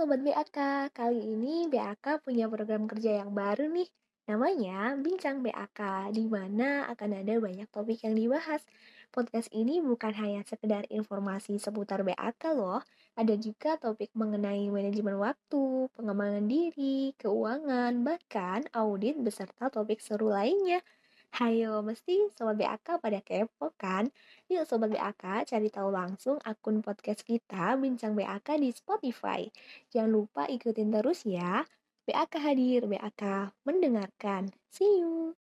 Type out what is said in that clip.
Sobat BAK, kali ini BAK punya program kerja yang baru nih. Namanya Bincang BAK, di mana akan ada banyak topik yang dibahas. Podcast ini bukan hanya sekedar informasi seputar BAK loh, ada juga topik mengenai manajemen waktu, pengembangan diri, keuangan, bahkan audit beserta topik seru lainnya. Hayo, mesti Sobat BAK pada kepo kan? Yuk Sobat BAK cari tahu langsung akun podcast kita Bincang BAK di Spotify. Jangan lupa ikutin terus ya. BAK hadir, BAK mendengarkan. See you.